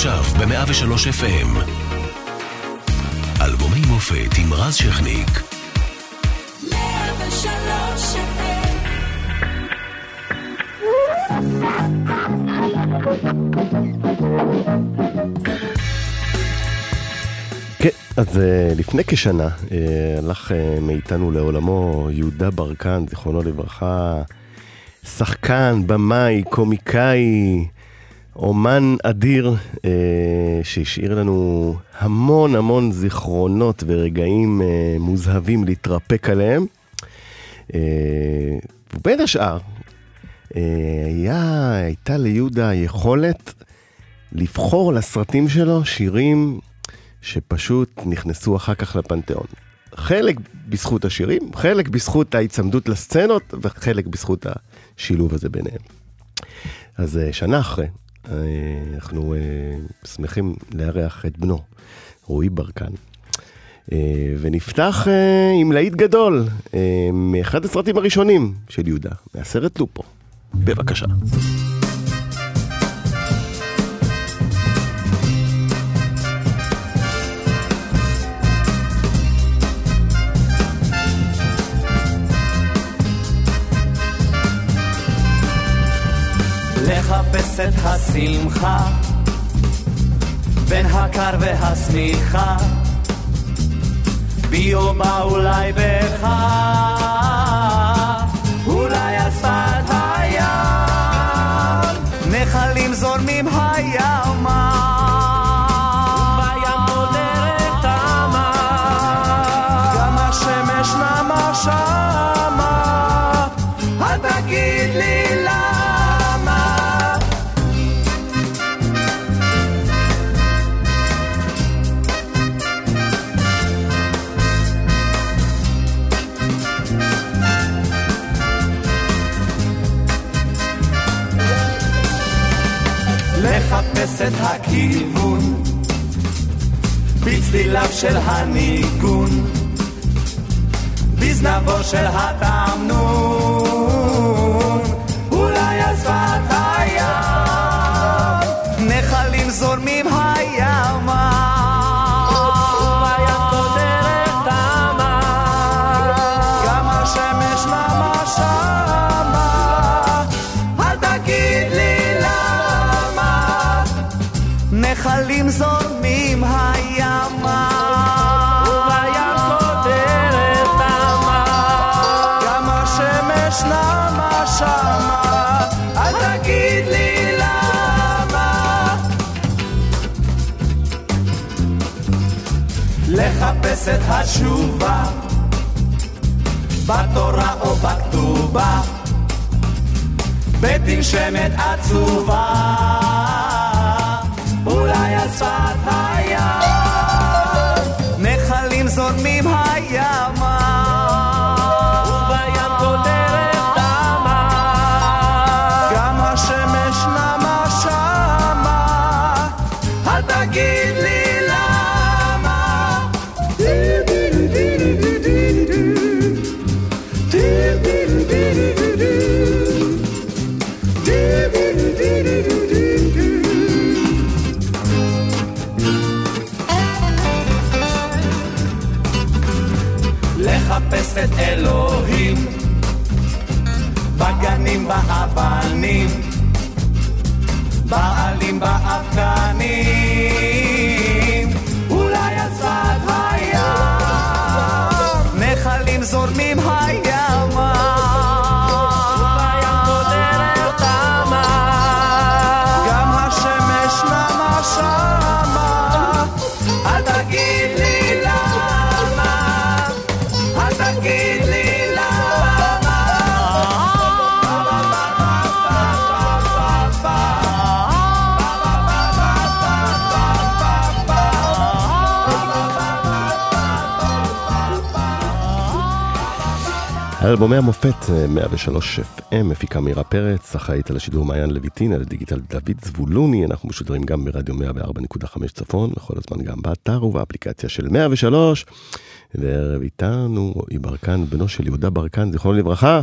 עכשיו ב-103 FM. אלבומי מופת עם רז שכניק. 103 כן, אז uh, לפני כשנה uh, הלך uh, מאיתנו לעולמו יהודה ברקן, זיכרונו לברכה, שחקן, במאי, קומיקאי, אומן אדיר, אה, שהשאיר לנו המון המון זיכרונות ורגעים אה, מוזהבים להתרפק עליהם. אה, ובין השאר, אה, היה, הייתה ליהודה יכולת לבחור לסרטים שלו שירים שפשוט נכנסו אחר כך לפנתיאון. חלק בזכות השירים, חלק בזכות ההיצמדות לסצנות, וחלק בזכות השילוב הזה ביניהם. אז אה, שנה אחרי, אנחנו אה, שמחים לארח את בנו, רועי ברקן. ונפתח עם להיט גדול, מאחד הסרטים הראשונים של יהודה, מהסרט לופו. בבקשה. את השמחה בין הקר והשמיכה. בי או בה אולי בך בצליליו של הניגון בזנבו של התמנון התשובה. בתורה או בכתובה. בתנשמת עצובה. אולי על שפת הים, אלבומי המופת 103 FM, מפיקה מירה פרץ, אחראית על השידור מעיין לויטין, על הדיגיטל דוד זבולוני, אנחנו משודרים גם ברדיו 104.5 צפון, וכל הזמן גם באתר ובאפליקציה של 103. וערב איתנו רועי ברקן, בנו של יהודה ברקן, זיכרונו לברכה,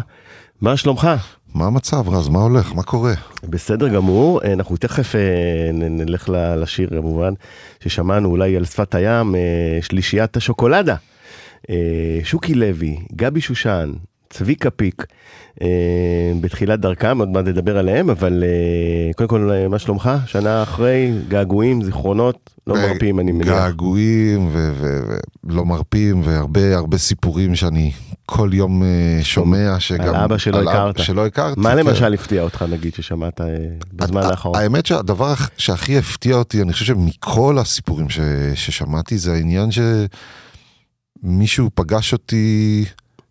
מה שלומך? מה המצב, רז? מה הולך? מה קורה? בסדר גמור, אה, אנחנו תכף אה, נלך לשיר כמובן, ששמענו אולי על שפת הים, אה, שלישיית השוקולדה. אה, שוקי לוי, גבי שושן, צביקה פיק, אה, בתחילת דרכם, עוד מעט נדבר עליהם, אבל אה, קודם כל, אה, מה שלומך? שנה אחרי, געגועים, זיכרונות, לא אה, מרפים, אני מניח. געגועים ולא מרפים, והרבה הרבה סיפורים שאני כל יום אה, שומע, שגם... אבא שלא על הכרת. שלא הכרתי. מה כן. למשל הפתיע אותך, נגיד, ששמעת אה, בזמן האחרון? האמת שהדבר שהכי הפתיע אותי, אני חושב שמכל הסיפורים ש, ששמעתי, זה העניין שמישהו פגש אותי,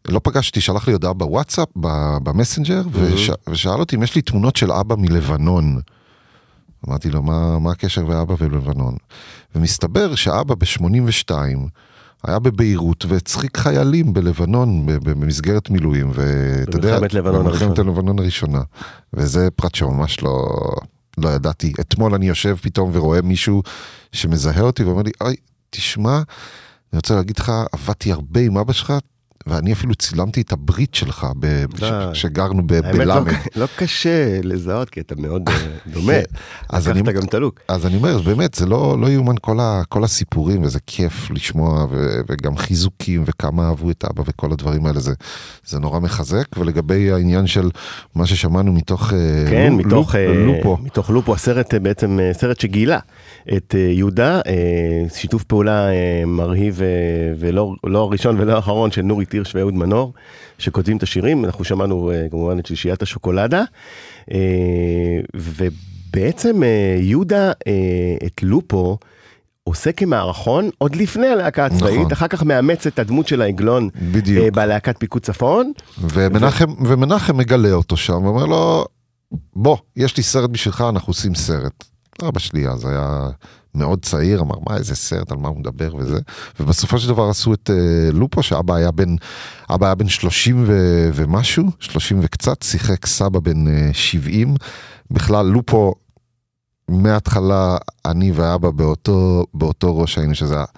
לא פגש אותי, שלח לי הודעה בוואטסאפ, במסנג'ר, וש, ושאל אותי אם יש לי תמונות של אבא מלבנון. אמרתי לו, מה, מה הקשר בין אבא ולבנון? ומסתבר שאבא ב-82 היה בביירות והצחיק חיילים בלבנון במסגרת מילואים, ואתה יודע, במלחמת לבנון במלחמת הראשונה. לבנון הראשונה. וזה פרט שממש לא, לא ידעתי. אתמול אני יושב פתאום ורואה מישהו שמזהה אותי ואומר לי, אוי, תשמע, אני רוצה להגיד לך, עבדתי הרבה עם אבא שלך, ואני אפילו צילמתי את הברית שלך, ב- די. ש- שגרנו ב- האמת, לא- בלמד. לא קשה לזהות, כי אתה מאוד אה, דומה. אז אני- לקחת גם את הלוק. אז אני אומר, באמת, זה לא, לא יאומן כל, הסיפורים, וזה כיף לשמוע, וגם חיזוקים, וכמה אהבו את אבא וכל הדברים האלה, זה, זה נורא מחזק. ולגבי העניין של מה ששמענו מתוך אה, כן, אה, לופו, מתוך לופו, הסרט בעצם סרט שגילה את יהודה, שיתוף פעולה מרהיב ולא לא הראשון ולא האחרון של נורית הירש ואהוד מנור, שכותבים את השירים, אנחנו שמענו אה, כמובן את שלישיית השוקולדה, אה, ובעצם אה, יהודה את לופו עושה כמערכון עוד לפני הלהקה הצבאית, נכון. אחר כך מאמץ את הדמות של העגלון בדיוק. בלהקת פיקוד צפון, ומנחם, ומנחם מגלה אותו שם, ואומר לו, בוא, יש לי סרט בשבילך, אנחנו עושים סרט. אבא שלי אז היה מאוד צעיר, אמר, מה, איזה סרט, על מה הוא מדבר וזה. ובסופו של דבר עשו את אה, לופו, שאבא היה בן, אבא היה בן 30 ו, ומשהו, 30 וקצת, שיחק סבא בן אה, 70. בכלל, לופו, מההתחלה, אני ואבא באותו, באותו ראש היינו, שזה הס-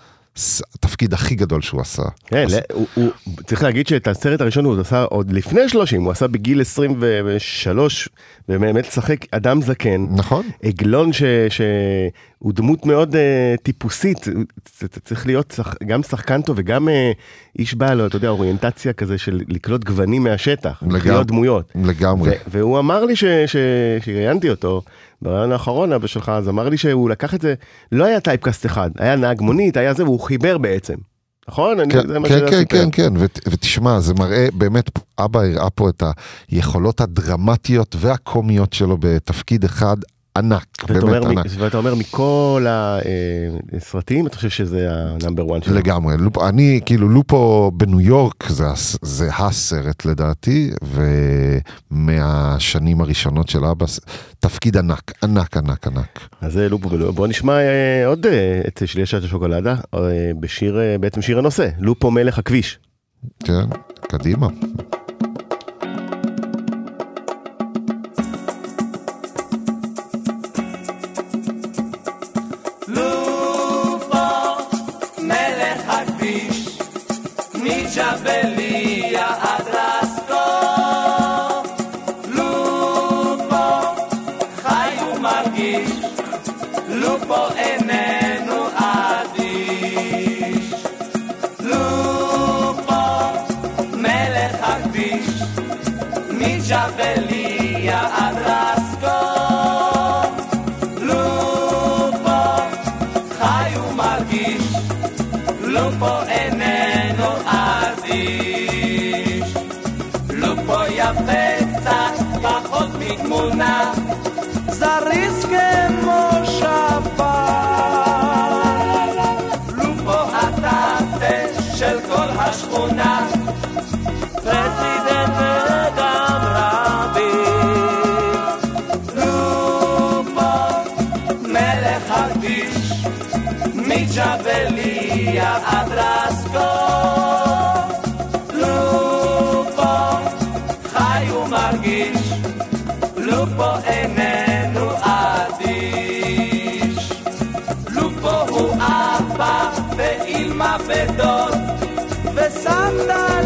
התפקיד הכי גדול שהוא עשה. כן, ל- הוא, הוא, צריך להגיד שאת הסרט הראשון הוא עשה עוד לפני 30, הוא עשה בגיל 23, ובאמת לשחק אדם זקן, נכון? עגלון ש, שהוא דמות מאוד uh, טיפוסית, זה צריך להיות שח, גם שחקן טוב וגם uh, איש בעל, אתה יודע, אוריינטציה כזה של לקלוט גוונים מהשטח. לקלוט דמויות. לגמרי. ו- והוא אמר לי, שראיינתי אותו, ברעיון האחרון אבא שלך, אז אמר לי שהוא לקח את זה, לא היה typecast אחד, היה נהג מונית, היה זה, והוא חיבר בעצם. נכון? אני- כן, מה כן, כן. כן, כן, ות- ותשמע, זה מראה, באמת, אבא הראה פה את היכולות הדרמטיות והקומיות שלו בתפקיד אחד ענק, באמת אומר, ענק. ואתה אומר מכל הסרטים, אתה חושב שזה ה number 1 שלו? לגמרי, לופו, אני כאילו לופו בניו יורק זה, זה הסרט לדעתי, ומהשנים הראשונות של אבא, תפקיד ענק, ענק, ענק, ענק. אז זה לופו בלופו. בוא נשמע אה, עוד אה, את שלישת השוקולדה, אה, בשיר, אה, בעצם שיר הנושא, לופו מלך הכביש. כן, קדימה. לופו איננו אדיש. לופו הוא אבא ואימא ודוד, וסבתא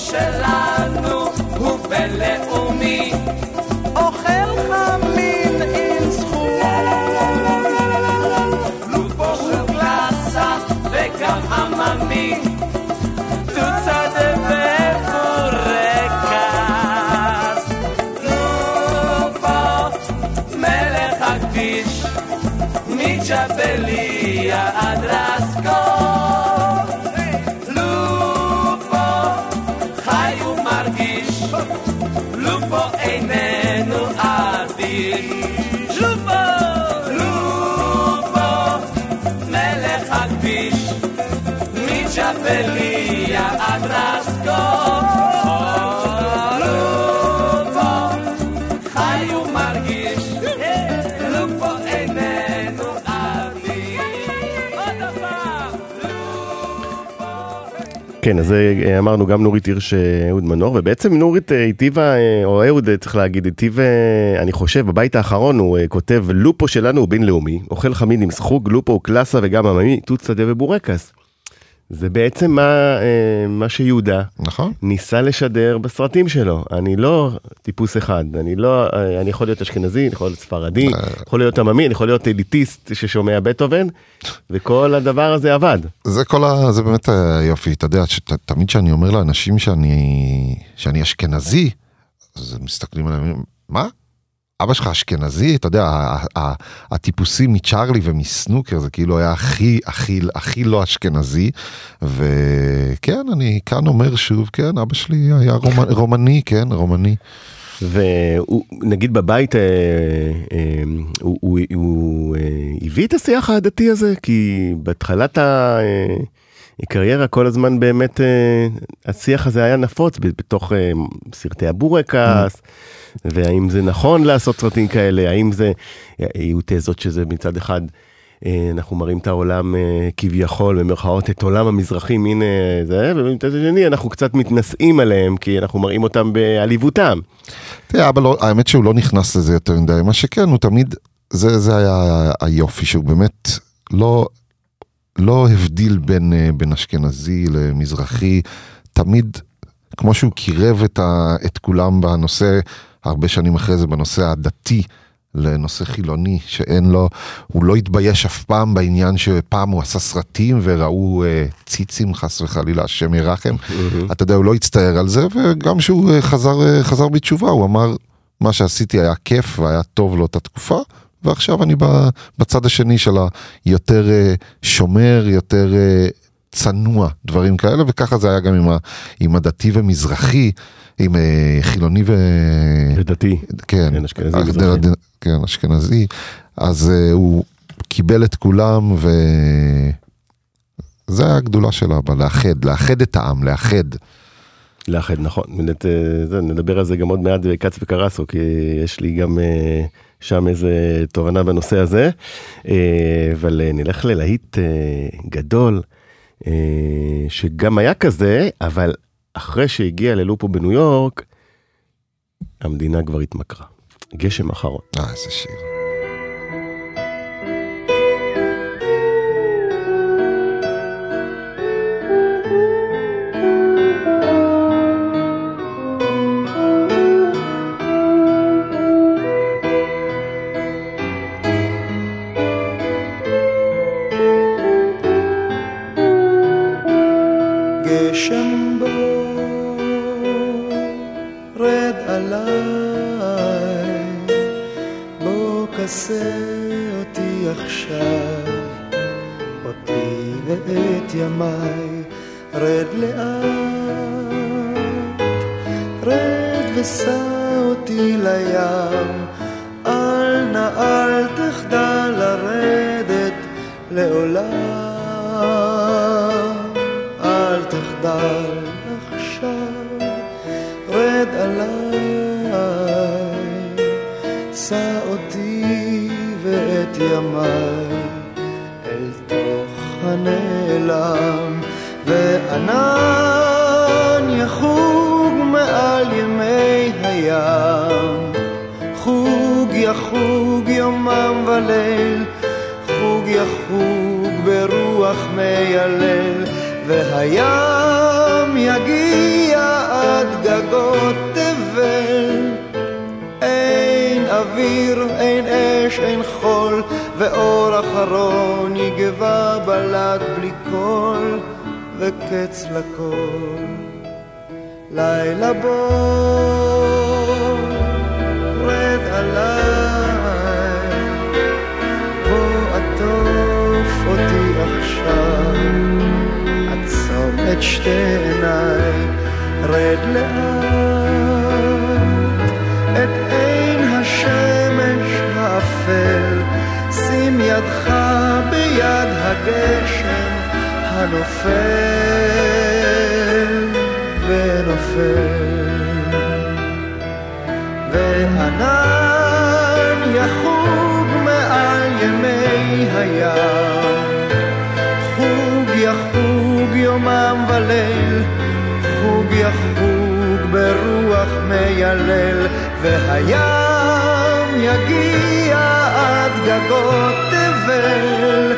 שלנו הוא בינלאומי, אוכל חמין עם זכות. לופו הוא קלאסה וגם עממי, תוצא דבקורקס. כן, אז אה, אמרנו גם נורית הירש אה, אהוד מנור, ובעצם נורית אה, היטיבה, או אהוד אה, צריך להגיד, היטיב, אני חושב, בבית האחרון הוא כותב, לופו שלנו הוא בינלאומי, אוכל חמין עם סחוג, לופו הוא קלאסה וגם עממי, תות שדה ובורקס. זה בעצם מה, אה, מה שיהודה נכון? ניסה לשדר בסרטים שלו. אני לא טיפוס אחד, אני לא, אה, אני יכול להיות אשכנזי, אני יכול להיות ספרדי, יכול להיות עממי, אני יכול להיות אליטיסט ששומע בטהובן, וכל הדבר הזה עבד. זה כל ה... זה באמת היופי, אתה יודע, תמיד כשאני אומר לאנשים שאני, שאני אשכנזי, אז הם מסתכלים ואומרים, מה? אבא שלך אשכנזי? אתה יודע, הטיפוסים מצ'ארלי ומסנוקר זה כאילו היה הכי, הכי, הכי לא אשכנזי. וכן, אני כאן אומר שוב, כן, אבא שלי היה רומ, רומני, כן, רומני. ונגיד בבית, אה, אה, הוא, הוא, הוא אה, הביא את השיח העדתי הזה, כי בהתחלת ה... אה, הקריירה כל הזמן באמת אה, השיח הזה היה נפוץ בתוך אה, סרטי הבורקס, והאם זה נכון לעשות סרטים כאלה, האם זה, היו תזות שזה מצד אחד, אה, אנחנו מראים את העולם כביכול, במרכאות, את עולם המזרחים, הנה זה, ומצד שני אנחנו קצת מתנשאים עליהם, כי אנחנו מראים אותם בעליבותם. תראה, אבא לא, האמת שהוא לא נכנס לזה יותר מדי, מה שכן, הוא תמיד, זה, זה היה היופי, שהוא באמת לא, לא הבדיל בין, אה, בין אשכנזי למזרחי, תמיד, כמו שהוא קירב את, ה, את כולם בנושא, הרבה שנים אחרי זה, בנושא הדתי. לנושא חילוני שאין לו, הוא לא התבייש אף פעם בעניין שפעם הוא עשה סרטים וראו אה, ציצים חס וחלילה, השם ירחם. אתה יודע, הוא לא הצטער על זה, וגם כשהוא אה, חזר, אה, חזר בתשובה, הוא אמר, מה שעשיתי היה כיף והיה טוב לאותה תקופה, ועכשיו אני בצד השני של היותר אה, שומר, יותר אה, צנוע, דברים כאלה, וככה זה היה גם עם, ה, עם הדתי ומזרחי, עם אה, חילוני ו... לדעתי. כן, כן, אשכנזי מזרחי. ד- ד- כן, אשכנזי, אז uh, הוא קיבל את כולם ו... זה הגדולה של אבא, לאחד, לאחד את העם, לאחד. לאחד, נכון. נדבר על זה גם עוד מעט בכץ וקרסו, כי יש לי גם אה, שם איזה תובנה בנושא הזה. אה, אבל אה, נלך ללהיט אה, גדול, שגם היה כזה, אבל אחרי שהגיע ללופו בניו יורק, המדינה כבר התמכרה. גשם אחרון. אה, איזה שיר. והים יגיע עד גגות תבל. אין אוויר, אין אש, אין חול, ואור אחרון יגבה בלט בלי קול, וקץ לכל. לילה בוא, רד עליי, בוא עטוף אותי את שתי עיניי, רד לאט, את עין השמש האפל, שים ידך ביד הגשם הנופל ונופל. וענן יחוג מעל ימי הים, וליל, חוג יחוג ברוח מיילל, והים יגיע עד גגות תבל.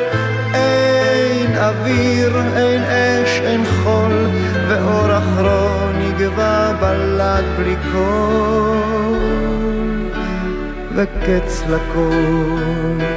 אין אוויר, אין אש, אין חול, ואור אחרון יגבה בלט בלי קול, וקץ לכל.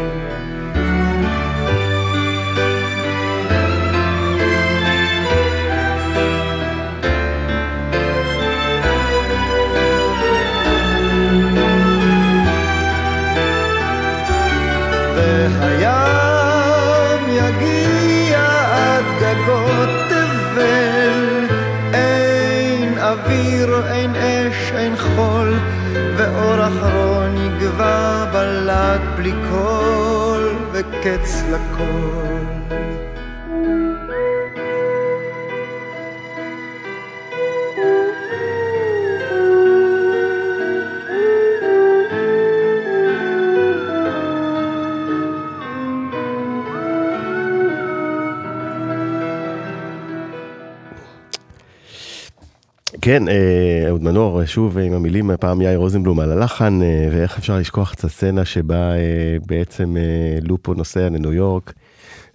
כן, אה, אהוד מנור, שוב עם המילים, הפעם יאיר רוזנבלום על הלחן, אה, ואיך אפשר לשכוח את הסצנה שבה אה, בעצם אה, לופו נוסע לניו יורק,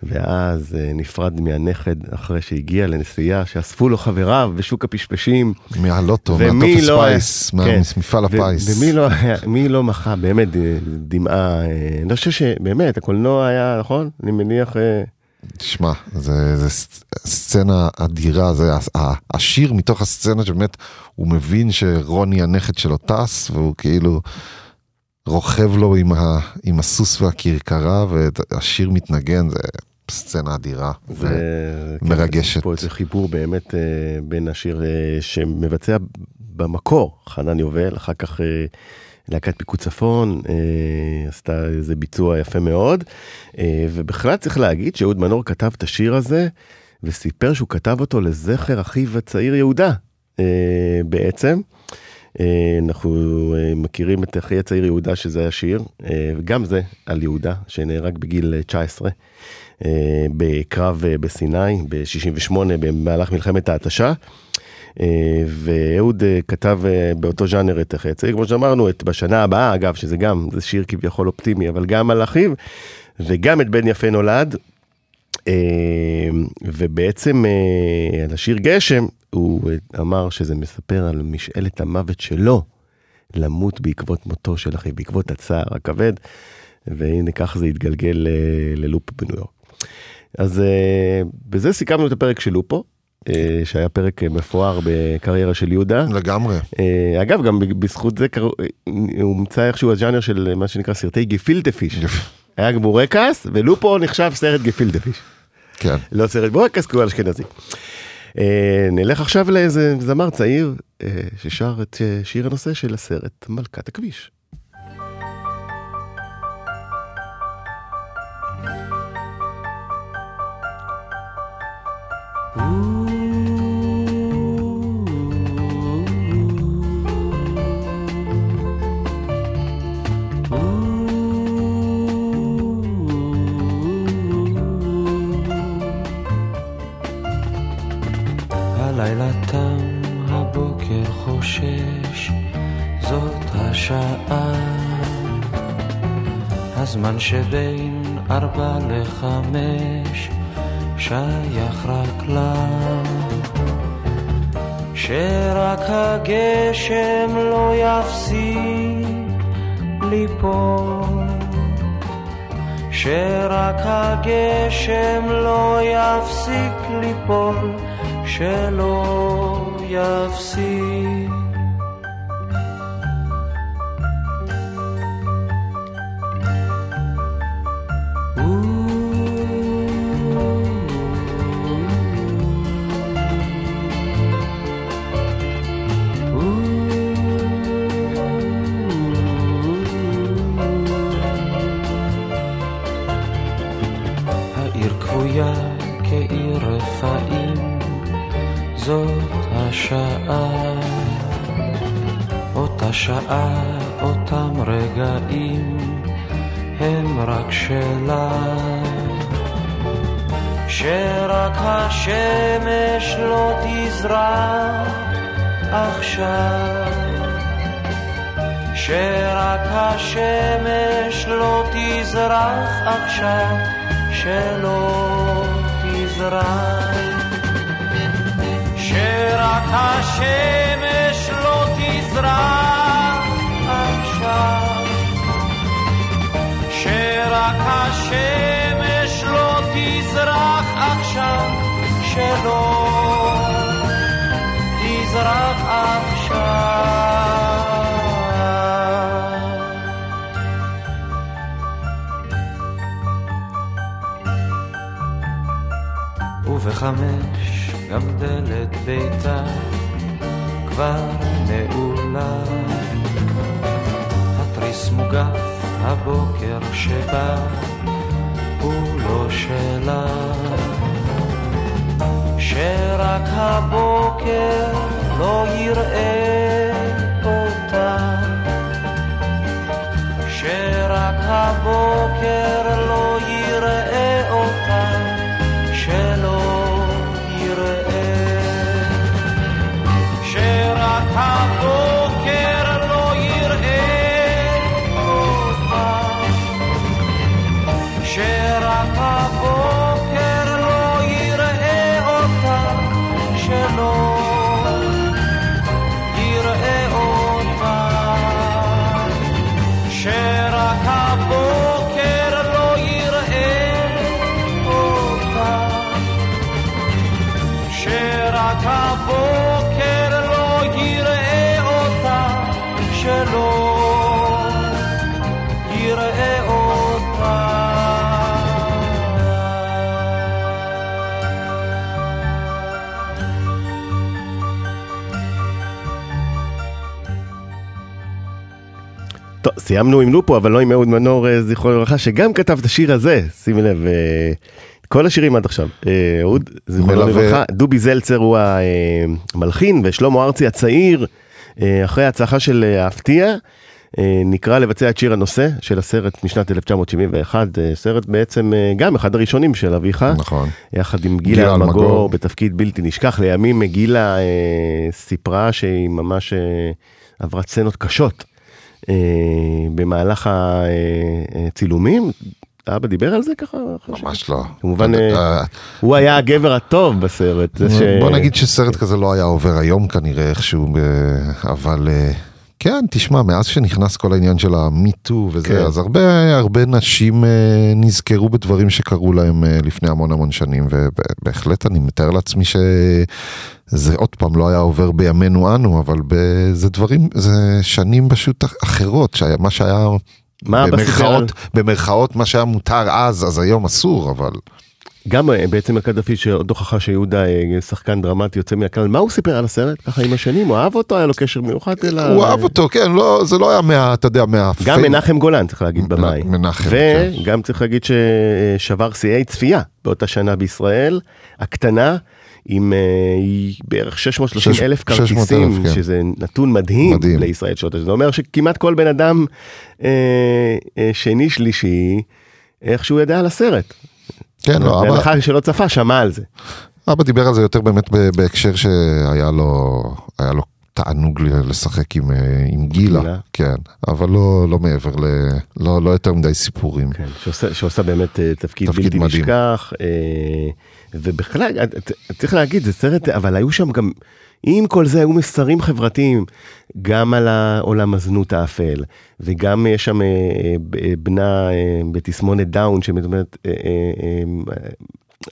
ואז אה, נפרד מהנכד אחרי שהגיע לנסיעה, שאספו לו חבריו בשוק הפשפשים. מהלוטו, מהטופס לא פיס, כן. ממפעל ו- הפיס. ומי לא מי לא מחה, באמת, אה, דמעה. אה, אני חושב שבאמת, הקולנוע היה, נכון? אני מניח... תשמע, זה, זה סצנה אדירה, זה השיר מתוך הסצנה שבאמת הוא מבין שרוני הנכד שלו טס, והוא כאילו רוכב לו עם, ה, עם הסוס והכרכרה, והשיר מתנגן, זה סצנה אדירה. זה מרגשת. כן, פה איזה חיבור באמת אה, בין השיר אה, שמבצע במקור חנן יובל, אחר כך אה, להקת פיקוד צפון אה, עשתה איזה ביצוע יפה מאוד, אה, ובכלל צריך להגיד שאהוד מנור כתב את השיר הזה וסיפר שהוא כתב אותו לזכר אחיו הצעיר יהודה אה, בעצם. אה, אנחנו אה, מכירים את אחי הצעיר יהודה שזה היה שיר, אה, וגם זה על יהודה שנהרג בגיל אה, 19 אה, בקרב אה, בסיני ב-68 במהלך מלחמת ההתשה. אה, ואהוד אה, כתב אה, באותו ז'אנר את הצעיר, כמו שאמרנו, את בשנה הבאה, אגב, שזה גם, זה שיר כביכול אופטימי, אבל גם על אחיו, וגם את בן יפה נולד. אה, ובעצם על השיר גשם, הוא אמר שזה מספר על משאלת המוות שלו, למות בעקבות מותו של אחי, בעקבות הצער הכבד, והנה כך זה התגלגל ללופ בניו יורק. אז בזה סיכמנו את הפרק של לופו, שהיה פרק אה, מפואר בקריירה של יהודה. לגמרי. אה, אגב, גם בזכות זה אה, הומצא איכשהו הז'אנר של מה שנקרא סרטי גפילטה פיש. היה בורקס, ולופו נחשב סרט גפילדפיש. כן. לא סרט בורקס, כי הוא אשכנזי. אה, נלך עכשיו לאיזה זמר צעיר אה, ששר את אה, שיר הנושא של הסרט מלכת הכביש. הלילה חושש, זאת השעה. הזמן שבין ארבע לחמש, שייך רק לה. שרק הגשם לא יפסיק ליפול. שרק הגשם לא יפסיק ליפול, שלא יפסיק. שרק השמש לא תזרח עכשיו. שרק השמש לא תזרח עכשיו, שלא תזרח עכשיו. ובחמש גם דלת ביתה כבר נעולה. התריס מוגף הבוקר שבא הוא לא שלה. שרק הבוקר לא יראה אותה. שרק הבוקר סיימנו עם לופו, אבל לא עם אהוד מנור, אה, זכרו לברכה, שגם כתב את השיר הזה, שימי לב, אה, כל השירים עד עכשיו. אה, אהוד, מלווה. לברכה, דובי זלצר הוא המלחין, ושלמה ארצי הצעיר, אחרי ההצלחה של האפתיה, אה, נקרא לבצע את שיר הנושא של הסרט משנת 1971, אה, סרט בעצם גם אחד הראשונים של אביך. נכון. יחד עם גילה אלמגור. בתפקיד בלתי נשכח. לימים גילה סיפרה שהיא ממש עברה סצנות קשות במהלך הצילומים. אבא דיבר על זה ככה? ממש לא. כמובן, אה, אה, הוא היה הגבר הטוב בסרט. בוא נגיד שסרט כזה לא היה עובר היום כנראה איכשהו, ב- אבל אה, כן, תשמע, מאז שנכנס כל העניין של המיטו וזה, כן. אז הרבה הרבה נשים אה, נזכרו בדברים שקרו להם אה, לפני המון המון שנים, ובהחלט אני מתאר לעצמי שזה עוד פעם לא היה עובר בימינו אנו, אבל ב- זה דברים, זה שנים פשוט אחרות, שהיה- מה שהיה מה. במרכאות, במרכאות מה שהיה מותר אז, אז היום אסור, אבל... גם אה, בעצם הקדפי שעוד הוכחה שיהודה אה, שחקן דרמטי יוצא מהכלל, מה הוא סיפר על הסרט? ככה עם השנים, הוא אהב אותו, היה לו קשר מיוחד אליו? הוא אהב אותו, כן, לא, זה לא היה מה, אתה יודע, מה... גם מנחם גולן צריך להגיד במאי. מנחם, כן. וגם צריך להגיד ששבר שיאי צפייה באותה שנה בישראל, הקטנה. עם אה, בערך 630 שש- אלף 600,000, כרטיסים, כן. שזה נתון מדהים, מדהים. לישראל שעות. זה אומר שכמעט כל בן אדם אה, אה, שני שלישי, איכשהו ידע על הסרט. כן, לא, אבא, בהנחה שלא צפה, שמע על זה. אבא דיבר על זה יותר באמת בהקשר שהיה לו, היה לו תענוג לשחק עם, אה, עם גילה, גילה. כן, אבל לא, לא מעבר ל... לא, לא יותר מדי סיפורים. כן, שעושה, שעושה באמת אה, תפקיד, תפקיד בלתי מדהים. נשכח, אה, ובכלל, צריך להגיד, זה סרט, אבל היו שם גם, עם כל זה, היו מסרים חברתיים, גם על העולם הזנות האפל, וגם יש שם אה, אה, בת אה, בתסמונת דאון, שמדברת,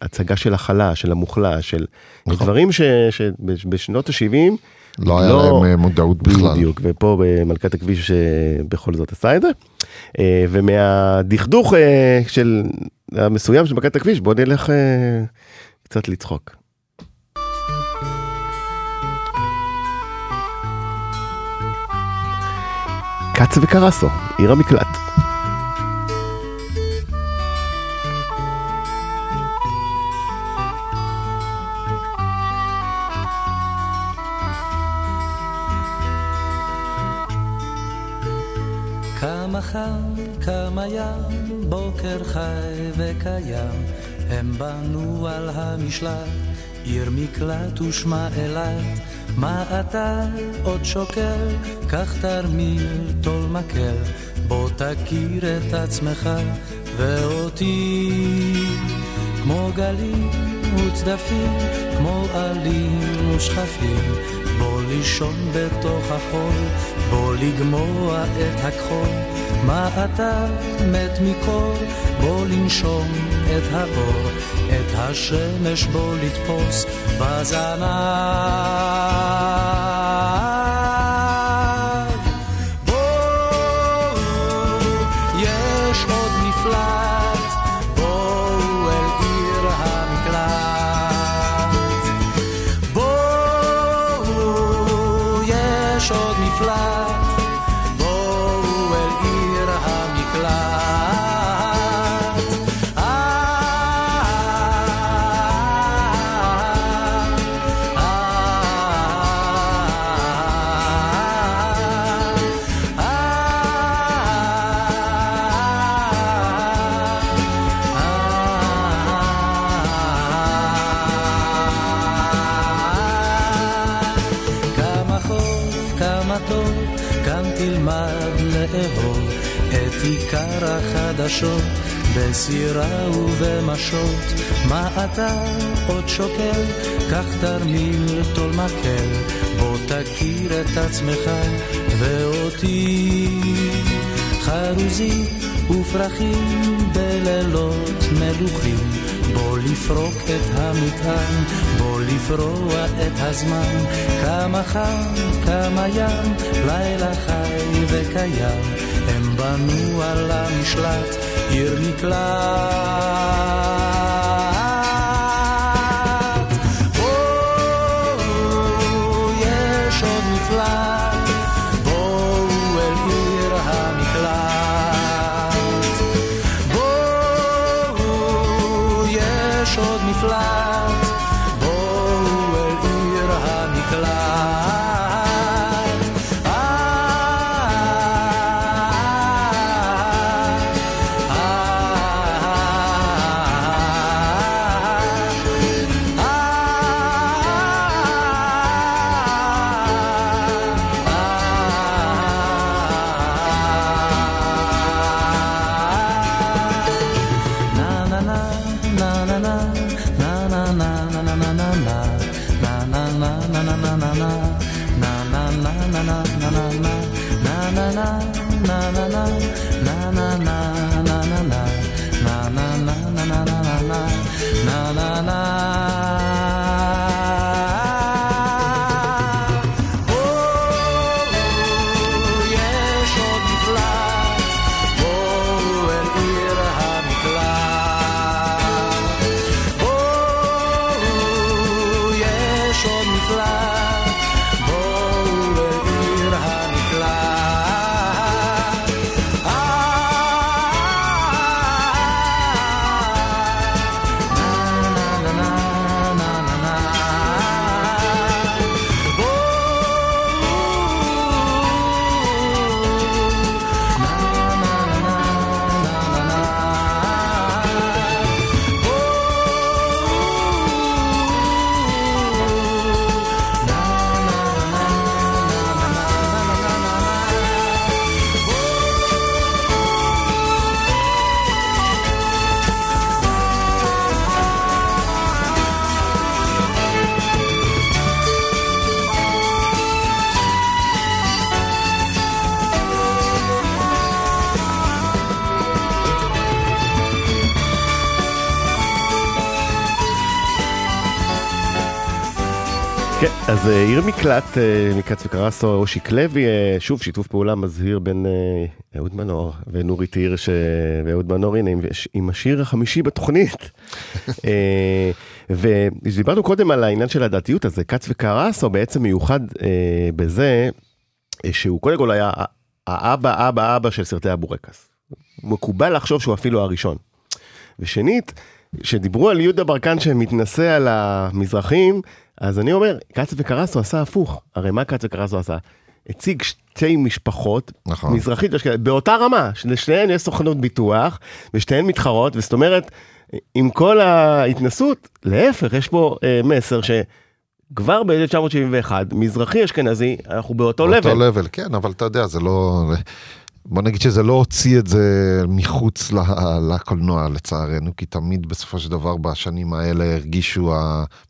הצגה של הכלה, של המוחלש, של נכון. דברים שבשנות ה-70, לא היה לא- להם מודעות בכלל. בדיוק, ופה במלכת הכביש בכל זאת עשה את זה. ומהדכדוך של המסוים של מלכת הכביש, בוא נלך קצת לצחוק. כץ וקרסו, עיר המקלט. כמה חם, בוקר חי וקיים, הם בנו על המשלט, עיר מקלט ושמה אילת. מה אתה עוד שוקל? קח תרמיל, טול מקל, בוא תכיר את עצמך ואותי. כמו גלים וצדפים, כמו עלים ושכפים, בוא לישון בתוך החול, בוא לגמוע את הכחול. מה אתה מת מקור? בוא לנשום את האור, את השמש בוא לתפוס בזנב. החדשות, בסירה ובמשות. מה אתה עוד שוקל? קח תרמיל, טול מקל, בוא תכיר את עצמך ואותי. חרוזים ופרחים בלילות מלוכים, בוא לפרוק את המטען, בוא לפרוע את הזמן. כמה חם, כמה ים, לילה חי וקיים, הם בנו על המשלט, עיר מקלט. מקלט אה, מכץ וקרסו, אושיק לוי, אה, שוב שיתוף פעולה מזהיר בין אה, אהוד מנור ונורית הירש אה, ואהוד מנור, הנה, עם- עם השיר החמישי בתוכנית. ודיברנו קודם על העניין של הדתיות, אז כץ וקרסו בעצם מיוחד אה, בזה שהוא קודם כל היה האבא, אבא, אבא של סרטי הבורקס. מקובל לחשוב שהוא אפילו הראשון. ושנית, כשדיברו על יהודה ברקן שמתנשא על המזרחים, אז אני אומר, כץ וקרסו עשה הפוך. הרי מה כץ וקרסו עשה? הציג שתי משפחות, נכון. מזרחית ואשכנזית, באותה רמה, לשניהן יש סוכנות ביטוח, ושתיהן מתחרות, וזאת אומרת, עם כל ההתנסות, להפך, יש פה אה, מסר שכבר ב-1971, מזרחי אשכנזי, אנחנו באותו באותו לבל. לבל, כן, אבל אתה יודע, זה לא... בוא נגיד שזה לא הוציא את זה מחוץ לקולנוע לצערנו, כי תמיד בסופו של דבר בשנים האלה הרגישו,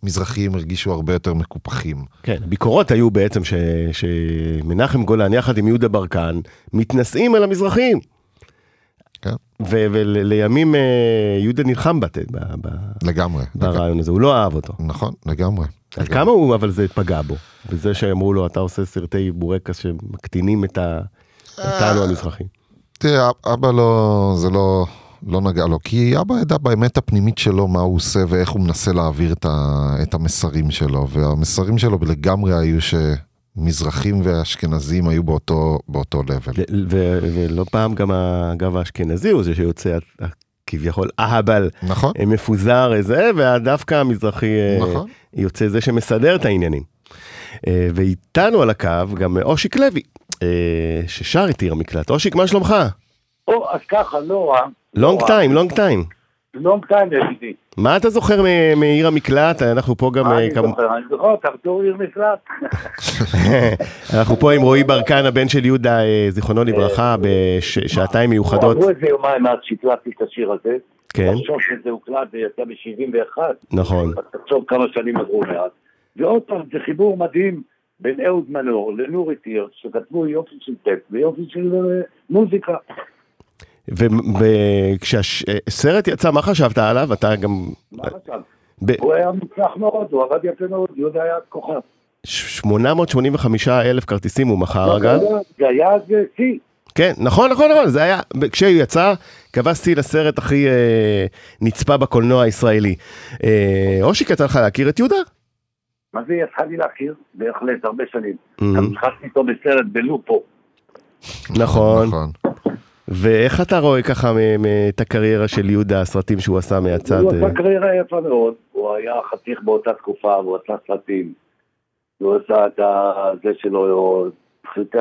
המזרחים הרגישו הרבה יותר מקופחים. כן, הביקורות היו בעצם ש, שמנחם גולן יחד עם יהודה ברקן מתנשאים על המזרחים. כן. ו- ולימים אה, יהודה נלחם בת, ב- ב- לגמרי. ברעיון הזה, הוא לא אהב אותו. נכון, לגמרי. עד לגמרי. כמה הוא, אבל זה פגע בו, בזה שאמרו לו, אתה עושה סרטי בורקס שמקטינים את ה... אותנו המזרחים. תראה, אבא לא, זה לא, לא נגע לו, כי אבא ידע באמת הפנימית שלו מה הוא עושה ואיך הוא מנסה להעביר את, ה, את המסרים שלו, והמסרים שלו לגמרי היו שמזרחים ואשכנזים היו באותו, באותו לבל. ו- ו- ולא פעם גם הגב האשכנזי הוא זה שיוצא כביכול אהבל נכון, אה, מפוזר איזה, ודווקא המזרחי אה, נכון. יוצא זה שמסדר את העניינים. אה, ואיתנו על הקו גם אושיק לוי, אה, ששר את עיר המקלט. אושיק, מה שלומך? או, אז ככה, לא רע. long time, long time. long time ידידי. מה אתה זוכר מעיר המקלט? אנחנו פה גם, אה, אני זוכר? אני זוכר בתור עיר מקלט. אנחנו פה עם רועי ברקן, הבן של יהודה, אה, זכרונו לברכה, בשעתיים מיוחדות. עברו איזה יומיים מאז שהקלטתי את השיר הזה. כן, תחשוב שזה הוקלט ויצא ב-71. נכון. תחשוב כמה שנים עברו מאז. ועוד פעם, זה חיבור מדהים בין אהוד מנור לנורית הירש, שכתבו יופי של טקסט ויופי של אה, מוזיקה. וכשהסרט יצא, מה חשבת עליו? אתה גם... מה חשב? ב- הוא היה מוצלח מאוד, הוא עבד יפה מאוד, יהודה היה כוכב. 885 אלף כרטיסים הוא מכר אגב. זה היה אז שיא. כן, נכון, נכון, נכון, זה היה, כשהוא יצא, קבע שיא לסרט הכי אה, נצפה בקולנוע הישראלי. אה, אושיק יצא לך להכיר את יהודה? מה זה יצא לי להכיר? בהחלט, הרבה שנים. Mhm. גם התחלתי איתו בסרט בלופו. נכון. נכון. ואיך אתה רואה ככה את הקריירה של יהודה, הסרטים שהוא עשה מהצד? הוא אה, עשה קריירה יפה מאוד, הוא היה חתיך באותה תקופה, הוא עשה סרטים. הוא עשה את זה שלו, את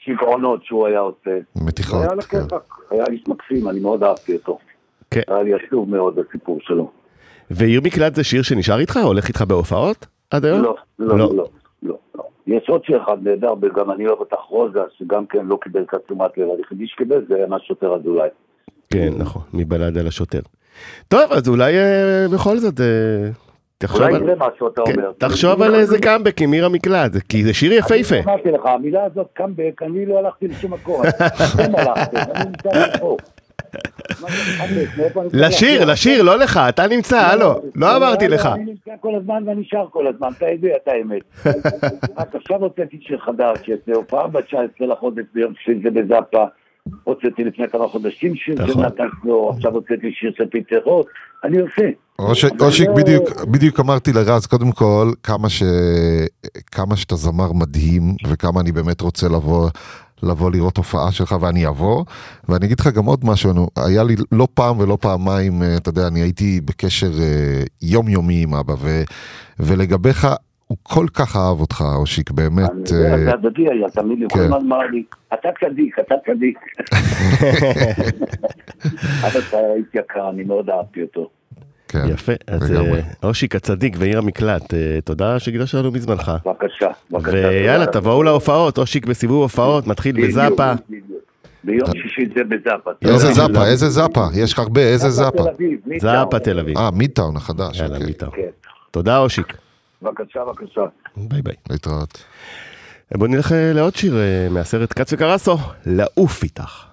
השיגעונות שהוא היה עושה. מתיחות, היה כן. הכיפאק, היה איש מקסים, אני מאוד אהבתי אותו. כן. היה לי עצוב מאוד הסיפור שלו. ועיר מקלט זה שיר שנשאר איתך? הולך איתך בהופעות? עד היום? לא, לא, לא. לא, לא, לא. יש עוד שיר אחד נהדר, וגם אני אוהב אותך רוזה, שגם כן לא קיבל את תשומת לב, היחידי שקיבל זה מהשוטר אזולאי. כן, נכון, מבלד על השוטר. טוב, אז אולי אה, בכל זאת, אה, תחשוב אולי על... יקרה מה שאתה כן, אומר. תחשוב על איזה קאמבק עם עיר המקלט, זה- כי זה שיר יפהפה. אני אמרתי לך, המילה הזאת קאמבק, אני לא הלכתי לשום מקום. אתם הלכתם, אני נמצא פה. זה לשיר? לשיר, לא לך, אתה נמצא, הלו, לא אמרתי לך. אני נמצא כל הזמן ואני שר כל הזמן, אתה יודע את האמת. רק עכשיו הוצאתי שיר חדש, שזה הופעה ב-19 לחודש ביום שזה בזאפה. הוצאתי לפני כמה חודשים שיר של נכון. נתן פלור, עכשיו הוצאתי שיר של פיטר רוט, אני עושה. אושיק, לא- בדיוק, בדיוק אמרתי לרז, קודם כל, כמה, ש... כמה שאתה זמר מדהים, וכמה אני באמת רוצה לבוא, לבוא לראות הופעה שלך, ואני אבוא. ואני אגיד לך גם עוד משהו, היה לי לא פעם ולא פעמיים, אה, אתה יודע, אני הייתי בקשר אה, יומיומי עם אבא, ו... ולגביך, הוא כל כך אהב אותך, אושיק, באמת. זה הדדי היה, תמיד לי, כל. הזמן אמר לי, אתה צדיק, אתה צדיק. אבל אתה היית יקר, אני מאוד אהבתי אותו. כן, יפה, אז לגמרי. אה, אושיק הצדיק ועיר המקלט, אה, תודה שהקדשת לנו מזמנך. בבקשה, בבקשה. ויאללה. תבואו להופעות, אושיק בסיבוב הופעות, מתחיל בזאפה. ביום שישי זה בזאפה. איזה. זאפה, איזה זאפה, יש לך הרבה, איזה זאפה. תל אביב, מידטאון. זאפה תל אביב. אה, מידטאון החדש, יאללה, אוקיי. מיטה. כן, תודה אושיק. בבקשה, בבקשה. ביי ביי. להתראות. בוא נלך אה, לעוד שיר מהסרט כץ וקרסו, לעוף איתך.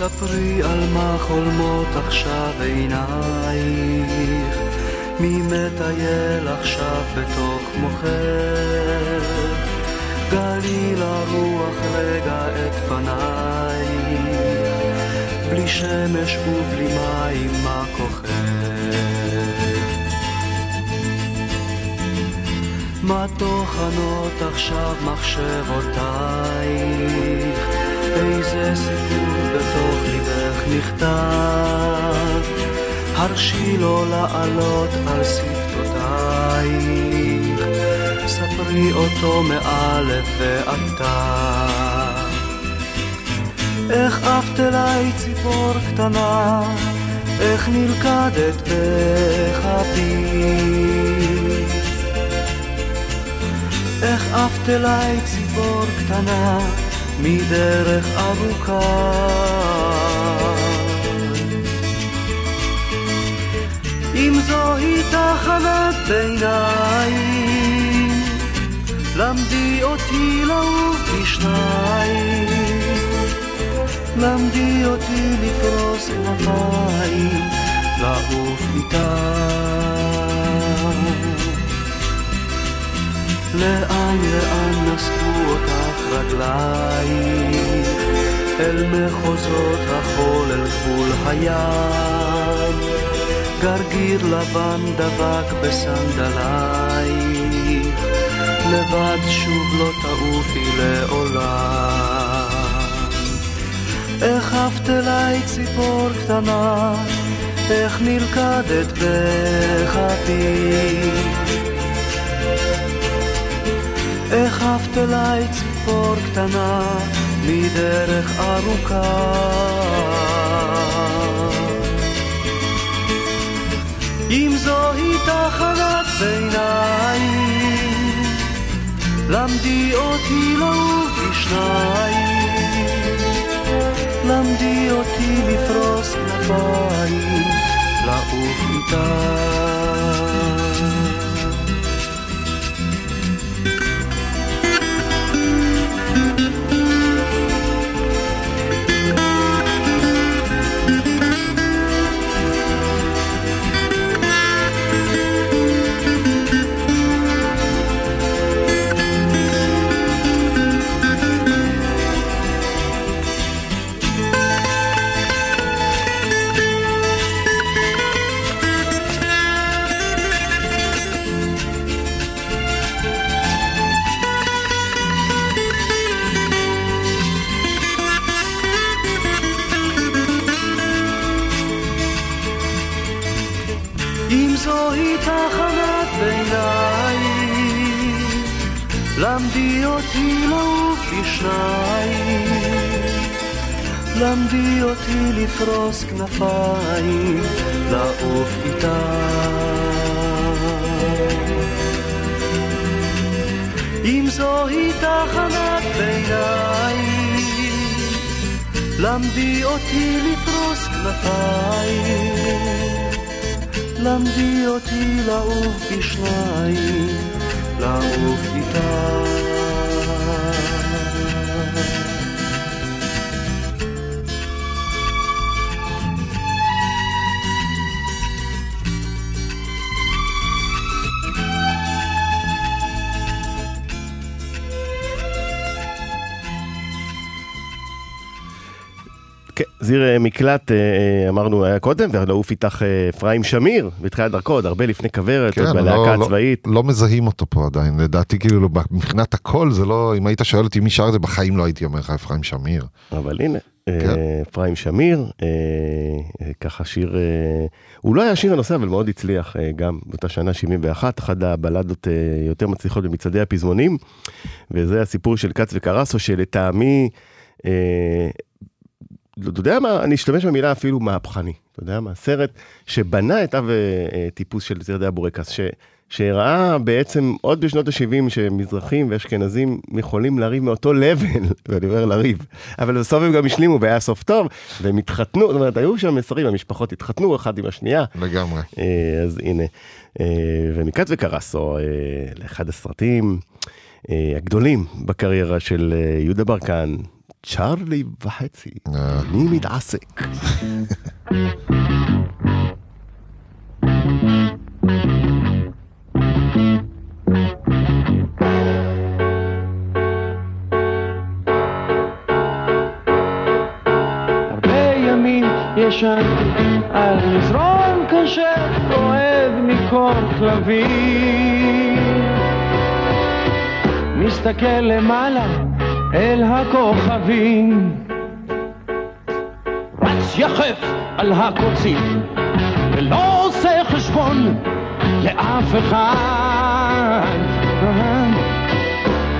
ספרי על מה חולמות עכשיו עינייך, מי מטייל עכשיו בתוך מוחך, גלי לרוח רגע את פנייך, בלי שמש ובלי מים מה כוחך. מה טוחנות עכשיו מחשבותייך? איזה סיפור בתוך ליבך נכתב? הרשי לו לעלות על שפתותייך, ספרי אותו מאלף ועד תו. איך עפת אליי ציפור קטנה, איך נלכדת בכפי. איך עפת אליי ציפור קטנה מדרך ארוכה. אם זוהי תחנת ביניים, למדי אותי לעוף בשניים, למדי אותי לפרוס כנפיים, לעוף איתך. לאן לאן נשאו אותך רגלייך, אל מחוזות החול אל גבול הים. גרגיר לבן דבק בסנדלייך, לבד שוב לא תעופי לעולם. עפת אליי ציפור קטנה, איך נלכדת בכפי. עפת אליי ציפור קטנה מדרך ארוכה. אם זוהי תחנת ביניים, למדי אותי לעוף בשניים, למדי אותי לפרוס כנפיים, לעוף איתך. למדי אותי לעוף בשניים, למדי אותי לפרוס כנפיים, לעוף איתה. אם זוהי תחנת ביניים, למדי אותי לפרוס כנפיים. למדי אותי לעוף בשניים, לעוף איתה. כן, זיר אה, מקלט, אה, אה, אמרנו, היה קודם, ולעוף איתך אה, אפרים שמיר, בתחילת דרכו, עוד הרבה לפני כוורת, עוד בלהקה לא, הצבאית. לא, לא מזהים אותו פה עדיין, לדעתי כאילו מבחינת הכל זה לא, אם היית שואל אותי מי שר את זה, בחיים לא הייתי אומר לך אפרים שמיר. אבל הנה, כן. אפרים שמיר, ככה שיר, הוא לא היה שיר הנושא, אבל מאוד הצליח גם באותה שנה 71, אחת הבלדות יותר מצליחות במצעדי הפזמונים, וזה הסיפור של כץ וקרסו, שלטעמי, לא, אתה יודע מה, אני אשתמש במילה אפילו מהפכני, אתה יודע מה, סרט שבנה את אב אה, טיפוס של זרדי הבורקס, ש, שראה בעצם עוד בשנות ה-70 שמזרחים ואשכנזים יכולים לריב מאותו לבל, ואני אומר לריב, אבל בסוף הם גם השלימו והיה סוף טוב, והם התחתנו, זאת אומרת, היו שם מסרים, המשפחות התחתנו אחד עם השנייה. לגמרי. אה, אז הנה, אה, ומכת וקרסו, אה, לאחד הסרטים אה, הגדולים בקריירה של אה, יהודה ברקן, צ'ארלי וחצי, אה. אני מתעסק. ימים ישנתי על מזרון קשה, רועד מקור כלבים. מסתכל למעלה אל הכוכבים. רץ יחף על הקוצים, ולא עושה חשבון לאף אחד.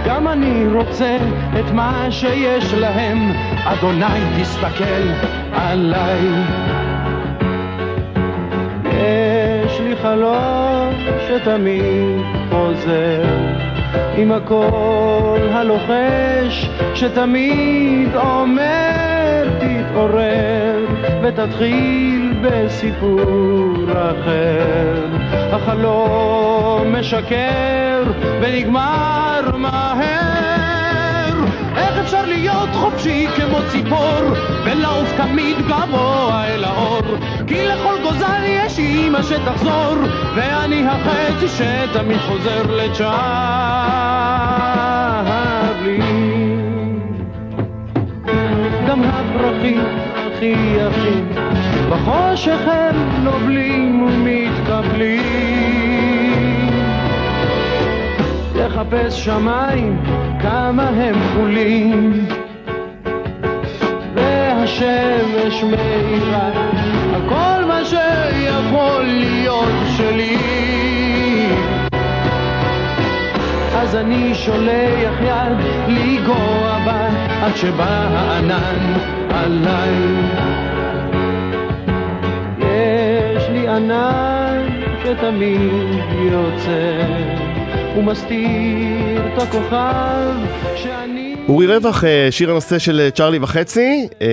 גם אני רוצה את מה שיש להם, אדוני תסתכל עליי. יש לי חלום שתמיד חוזר, עם הקול הלוחש שתמיד אומר תתעורר ותתחיל בסיפור אחר. החלום משקר ונגמר מהר. איך אפשר להיות חופשי כמו ציפור ולעוף תמיד גבוה אל האור? כי לכל גוזל יש אימא שתחזור ואני החצי שתמיד חוזר לצ'ארלי. גם הפרחים הכי יפים בחושך הם נובלים ומתקבלים. לחפש שמיים כמה הם כחולים והשמש מאירה שיכול להיות שלי. אז אני שולח יד לנגוע בה עד שבא הענן עליי. יש לי ענן שתמיד יוצא ומסתיר את הכוכב שאני... אורי רווח, אה, שיר הנושא של צ'ארלי וחצי, אה,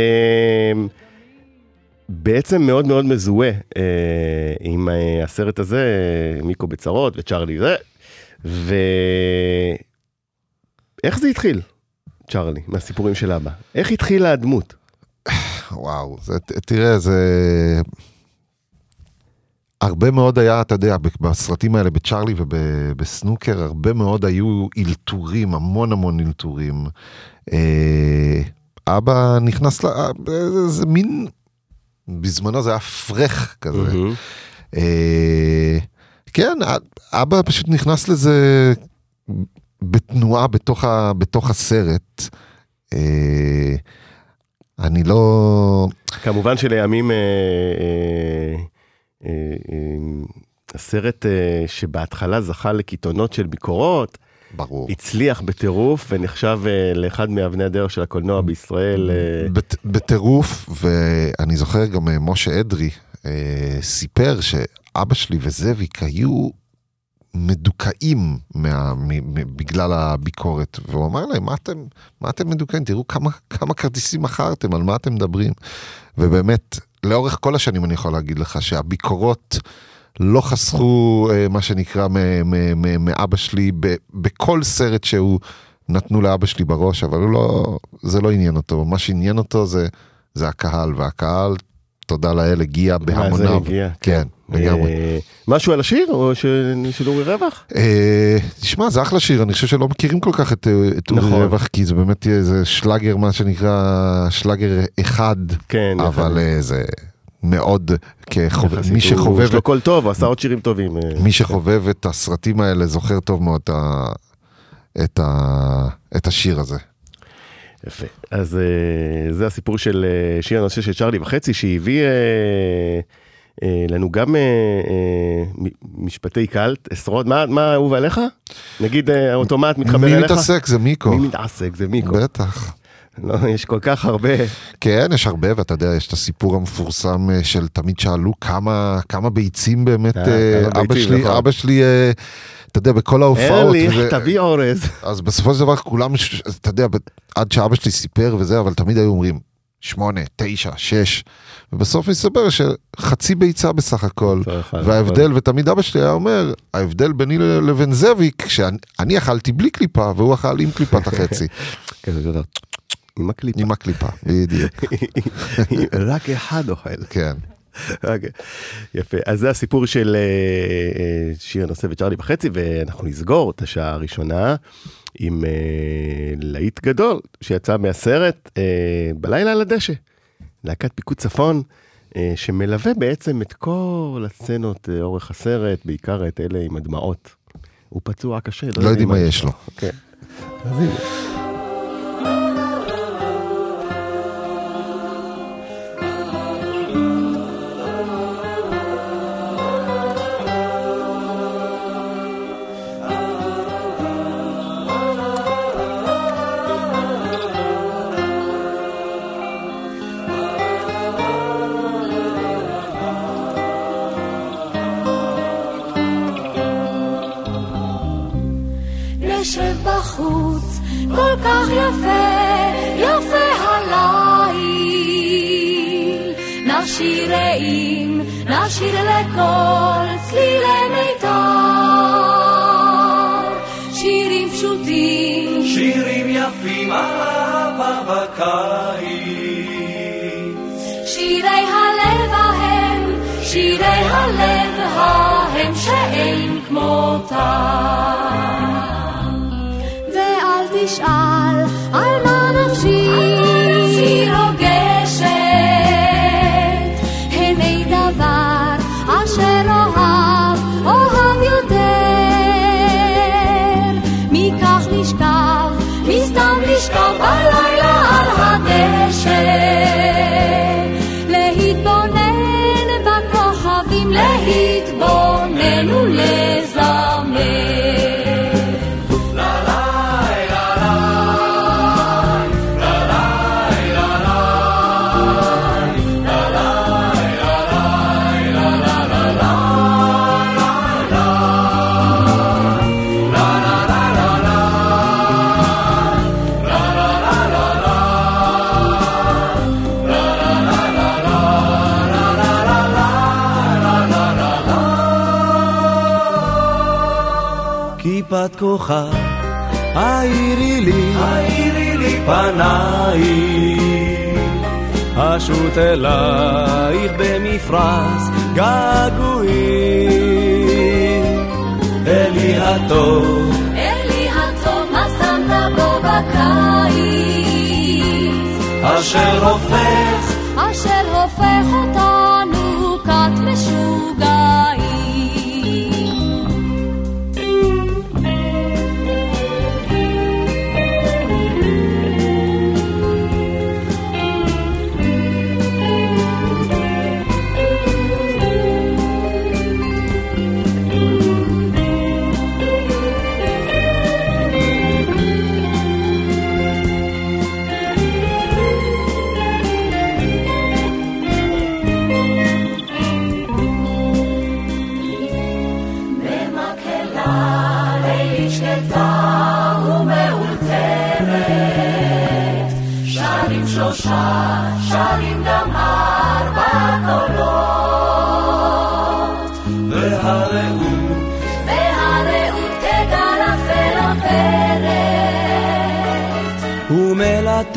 בעצם מאוד מאוד מזוהה אה, עם אה, הסרט הזה, מיקו בצרות וצ'ארלי זה, ואיך זה התחיל, צ'ארלי, מהסיפורים של אבא? איך התחילה הדמות? וואו, זה, תראה, זה... הרבה מאוד היה, אתה יודע, בסרטים האלה, בצ'ארלי ובסנוקר, הרבה מאוד היו אלתורים, המון המון אלתורים. אה, אבא נכנס ל... אה, זה, זה מין... בזמנו זה היה פרח כזה. מהמם. אה, כן, א- אבא פשוט נכנס לזה בתנועה בתוך, ה, בתוך הסרט. אה, אני לא... כמובן שלימים אה, אה, אה, אה, הסרט אה, שבהתחלה זכה לקיתונות של ביקורות, ברור. הצליח בטירוף ונחשב אה, לאחד מאבני הדרך של הקולנוע בישראל. אה, בטירוף, ואני זוכר גם אה, משה אדרי סיפר שאבא שלי וזאביק היו מדוכאים מה, מ, מ, בגלל הביקורת, והוא אמר להם, מה אתם, מה אתם מדוכאים? תראו כמה, כמה כרטיסים מכרתם, על מה אתם מדברים? ובאמת, לאורך כל השנים אני יכול להגיד לך שהביקורות לא חסכו, אה, מה שנקרא, מאבא שלי, בכל סרט שהוא נתנו לאבא שלי בראש, אבל לא, זה לא עניין אותו, מה שעניין אותו זה, זה הקהל, והקהל, תודה לאל, הגיע מה, בהמוניו. הגיע, כן, לגמרי. אה, משהו על השיר או של אורי רווח? אה, תשמע, זה אחלה שיר, אני חושב שלא מכירים כל כך את, אה, אורי נכון. רווח, כי זה באמת איזה שלאגר, מה שנקרא, שלאגר אחד, כן. אבל אה, זה מאוד, כחובב, מי שחובב, יש לו קול טוב, הוא עשה עוד שירים טובים. אה, מי שחובב את הסרטים האלה זוכר טוב מאוד את, ה, את, ה, את השיר הזה. יפה. אז אה, זה הסיפור של אה, שיר הנושא של צ'ארלי וחצי, שהביא לנו גם משפטי קאלט, עשרות, מה מה אהוב עליך? נגיד האוטומט מתחבר מי אליך? מתעסק? זה מיקו. מי מתעסק? זה מיקו. בטח. לא, יש כל כך הרבה. כן, יש הרבה, ואתה יודע, יש את הסיפור המפורסם אה, של תמיד שאלו כמה, כמה ביצים באמת, אה, אה, אבא שלי, נכון. אבא שלי, אה, אתה יודע, בכל ההופעות. ארליך, ו- תביא אורז. אז בסופו של דבר כולם, אתה יודע, עד שאבא שלי סיפר וזה, אבל תמיד היו אומרים, שמונה, תשע, שש, ובסוף מסתבר שחצי ביצה בסך הכל, וההבדל, ותמיד אבא שלי היה אומר, ההבדל ביני לבין זאביק, שאני אני אכלתי בלי קליפה, והוא אכל עם קליפת החצי. עם הקליפה. עם הקליפה, בדיוק. רק אחד אוכל. כן. יפה. אז זה הסיפור של אה, אה, שיר נוספת צ'רלי וחצי, ואנחנו נסגור את השעה הראשונה עם אה, להיט גדול שיצא מהסרט בלילה על הדשא. להקת פיקוד צפון, שמלווה בעצם את כל הסצנות אורך הסרט, בעיקר את אלה עם הדמעות. הוא פצוע קשה, לא יודעים מה יש לו. כן. אז הנה. יפה, יפה הליל. נשיר רעים, נשיר לכל צלילי מיתר. שירים פשוטים, שירים יפים על אהבה בקיץ. שירי הלב ההם, שירי הלב ההם שאין כמותם. ואל תשאל על מה כוכב, האירי לי, האירי לי פנייך, אשוט אלייך במפרש געגועים, אלי הטוב, אלי הטוב, מה שמת בו בקיץ? אשר הופך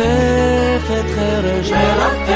ומלטפת חרש מלטפת